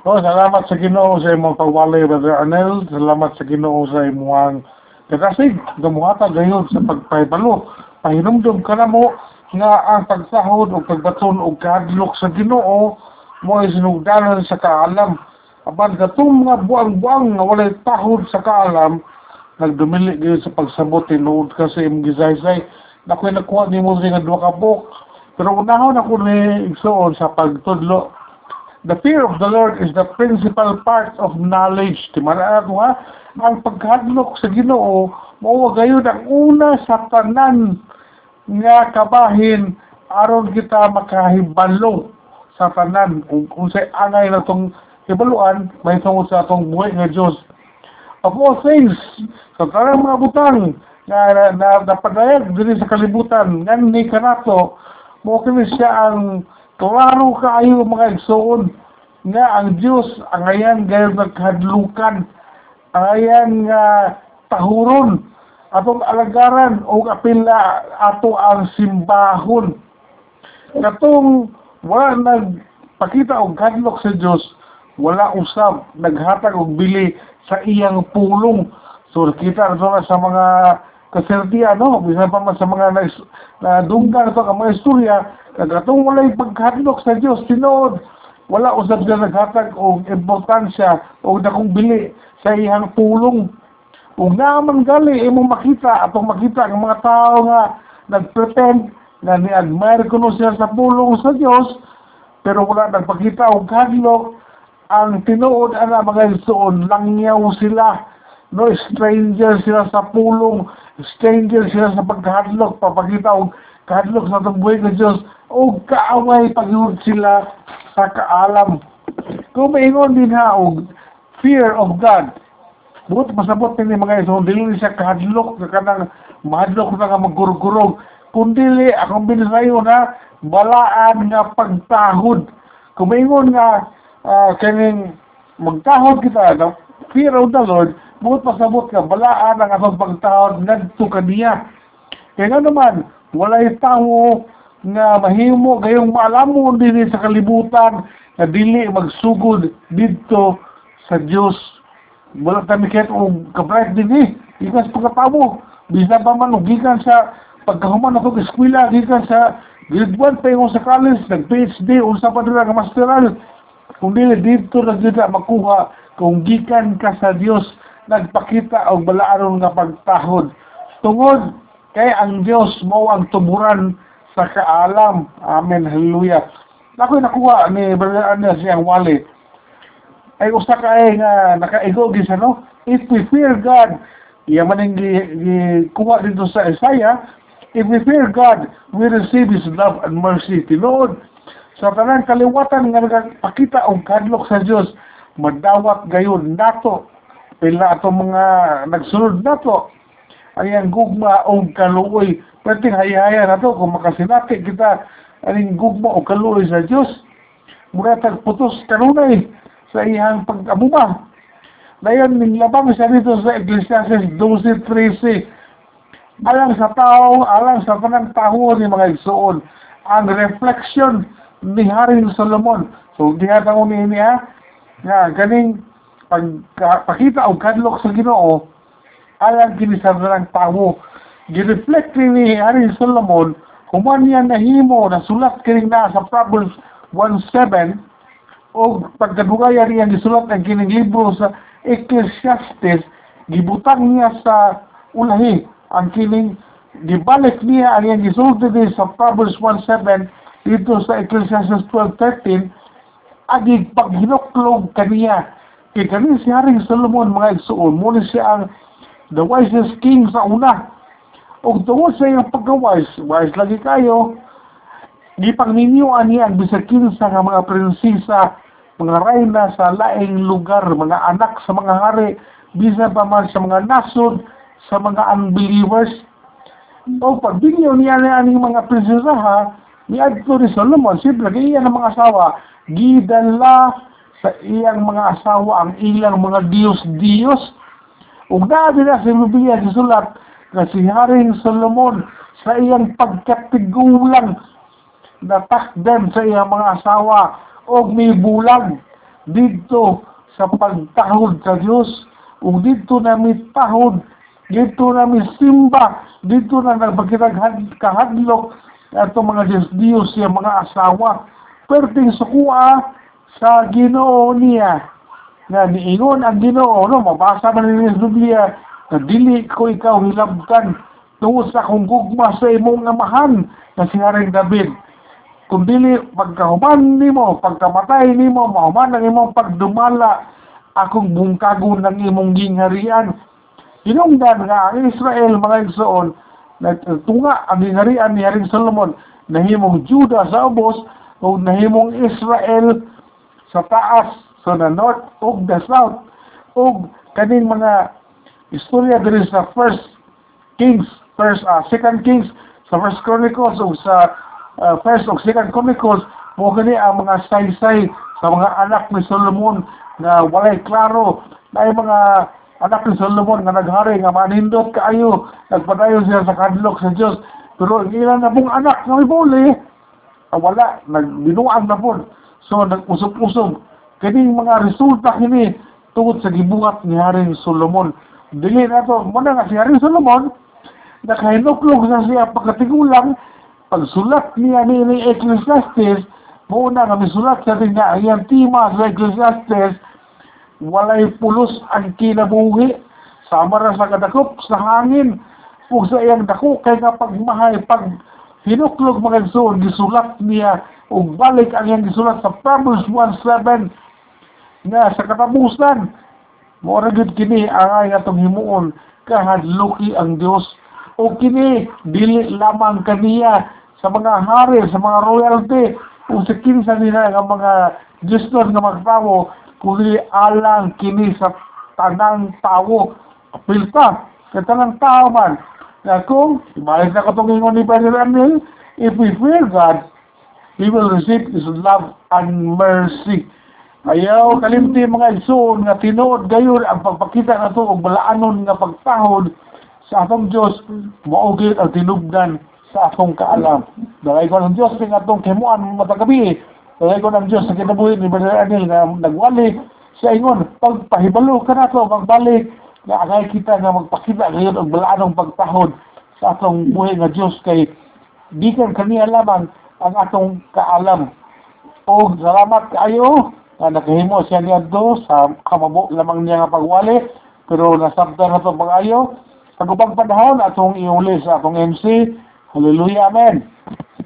Oh, salamat sa Ginoo sa imong pagwalay, Brother Arnel. Salamat sa Ginoo sa imong katasig. Gamuhata gayon sa pagpahibalo. Pahinumdum ka na mo nga ang pagsahod o pagbaton o kadlok sa Ginoo mo ay sinugdanan sa kaalam. Aban katong mga buang-buang nga walay tahod sa kaalam, nagdumili gayon sa pagsabot tinuod ka sa imong gisaysay. Nakoy nakuha ni mo nga duha ka book. Pero unahon ako ni igsoon sa pagtudlo The fear of the Lord is the principal part of knowledge. Di man ako ha? Ang pagkadlok sa ginoo, mao gayon ang una sa tanan nga kabahin aron kita makahibalo sa tanan kung, sa angay na tong hibaluan may tungod sa atong buhay nga Diyos. Of all things, sa tanang mga butang na, na, na napadayag din sa kalibutan, nga ni kanato, mo kini siya ang Klaro kaayo mga igsoon nga ang Dios ang ayan gayud nagkadlukan ang ayan nga tahuron atong alagaran o kapila ato ang simbahon. Katong wala nagpakita og kadlok sa Dios wala usab naghatag og bili sa iyang pulong. So kita na sa mga kasertiya no bisan pa man sa mga na, na dunggan to mga istorya kagatong walay pagkadlok sa Dios tinuod wala usab na naghatag og importansya o dakong bili sa iyang pulong. Ug naman gali imo makita atong makita ang mga tao nga nagpretend nga ni-admire kuno siya sa pulong sa Dios pero wala nagpakita og kadlok ang tinuod ana mga igsoon langyaw sila. No stranger sila sa pulong stranger sila sa pagkahadlok papakita og kahadlok sa itong buhay ng Diyos o kaaway paghihod sila sa kaalam kung maingon din ha og fear of God Buot masabot ni mga iso, dili siya kahadlok sa kanang mahadlok na nga magurugurog. Kundili, akong binisayo na balaan nga pagtahod. Kumingon nga uh, kaning magtahod kita, no? fear of the Lord, buot pasabot ka, balaan ang atong pagtahod ngadto kaniya. Kaya nga naman, walay tao nga mahimo gayong maalamon din sa kalibutan na dili magsugod didto sa Dios wala kami kahit og kabright din eh. Ikas pagkatabo. Bisa pa man gikan sa pagkahuman ako sa eskwela, gikan sa grade 1 pa sa college, nag-PhD, unsa pa dira nga masteral. Kung dili dito na dito makuha, kung gikan ka sa Dios nagpakita og balaaron nga pagtahod. Tungod kay ang Dios mo ang tuburan sa kaalam. Amen. Hallelujah. Ako nakuha ni Brother Ernest siyang wallet ay usa ka ay nga nakaigo gis ano if we fear God iya man ang kuha dito sa Isaiah if we fear God we receive His love and mercy tinuod sa tanang kaliwatan nga nagpakita og kadlok sa Dios madawat gayon nato pila ato mga nagsunod nato ang gugma o kaluoy pwedeng hayaya na to kung makasinati kita aning gugma o kaluoy sa Dios mura putos kanunay sa iyang pag-amuma. Dayon ning labang siya dito sa Ecclesiastes 12:13. Alang sa tao, alang sa tanang taho ni mga igsoon, ang reflection ni Haring Solomon. So diha ta ni niya nga ganing pagpakita og kadlok sa Ginoo alang kini sa tanang tawo. Gi-reflect ni Haring Solomon human niya nahimo na sulat kining na sa Proverbs 1:7 o pagkadugaya niya gisulat ang kining libro sa Ecclesiastes gibutang niya sa ulahi ang kining gibalik niya ang iyang gisulti din sa Proverbs 1.7 dito sa Ecclesiastes 12.13 agig paghinuklog kaniya kay kani si Haring Solomon mga igsuon muna siya ang the wisest king sa una og tungod sa iyang pagka-wise wise lagi kayo gipangninyoan niya ang bisakin sa mga prinsesa, mga reyna sa laing lugar, mga anak sa mga hari, bisa pa man sa mga nasod, sa mga unbelievers. O pagbinyo niya na aning mga prinsesa ha, ni Adto ni Solomon, siyempre, kaya ang mga asawa, gidala sa iyang mga asawa ang ilang mga Diyos-Diyos. Ug na nila sa Biblia sulat na si Haring Solomon sa iyang pagkatigulang natakdan sa iyang mga asawa o may bulag dito sa pagtahod sa Dios ug dito nami tahod dito nami simba dito na nagpakita kahadlok ato mga Diyos Diyos siya mga asawa perting sukuha sa Ginoo niya. Nga niingon ang Ginoo no mabasa man ni Biblia na dili ko ikaw hilabtan tungod sa akong gugma sa imong amahan na si Haring David. Kung dili pagkahuman nimo pagkamatay nimo mahuman ang imong pagdumala akong bungkagon ng imong gingharian. Hinungdan nga ang Israel mga igsoon nagtunga ang gingharian ni Haring Solomon nahimong Juda sa ubos o nahimong Israel sa taas so na north ug the south ug kaning mga istorya diri sa first Kings first uh, second Kings sa first Chronicles ug sa uh, first ug second Chronicles mo gani ang mga saysay sa mga anak ni Solomon na walay klaro na mga anak ni Solomon nga naghari nga manindot kaayo nagpadayon siya sa kadlok sa Dios pero ang ilan na pong anak nga ibuli ah, wala nagbinuang na po so nag-usog-usog kini mga resulta kini tungod sa gibuhat ni Haring Solomon. Dili na to mo na nga si Haring Solomon nakahinuklog na siya pagkatigulang pagsulat niya ni, ni Ecclesiastes mo na nga misulat sa nga iyang tima sa Ecclesiastes walay pulos ang kinabuhi sama ra sa kadakop sa hangin ug sa iyang dako kay nga pagmahay pag hinuklog mga igsoon gisulat niya ug balik ang iyang gisulat sa Proverbs 1:7 nga sa katapusan mo ra gid kini ang ay atong himuon kahadluki ang Dios o kini dili lamang kaniya sa mga hari sa mga royalty o sa kinsa nila nga mga gestor nga magtawo kundi alang kini sa tanang tawo pilta sa tanang tao man. Na kung ibalik na katong ingon ni Brother Emil if we fear God we will receive His love and mercy Ayaw kalimti mga igsoon nga tinuod gayon ang pagpakita na to og balaanon nga pagtahod sa atong Dios maugit ang tinubdan sa atong kaalam. Dalay ko ng Dios ning atong himuan matagabi. Dalay ko ng Dios sa kinabuhi ni Brother Anil nga nagwali sa ingon pagpahibalo ka na to magbalik nga agay kita nga magpakita gayon og balaanong pagtahod sa atong buhay nga Dios kay gikan kaniya lamang ang atong kaalam. O salamat kayo. Na nakahimo siya niya do sa kamabo lamang niya nga pagwali. Pero nasabtan na to pag-ayo sa ubang panahon atong iuli sa atong MC Hallelujah Amen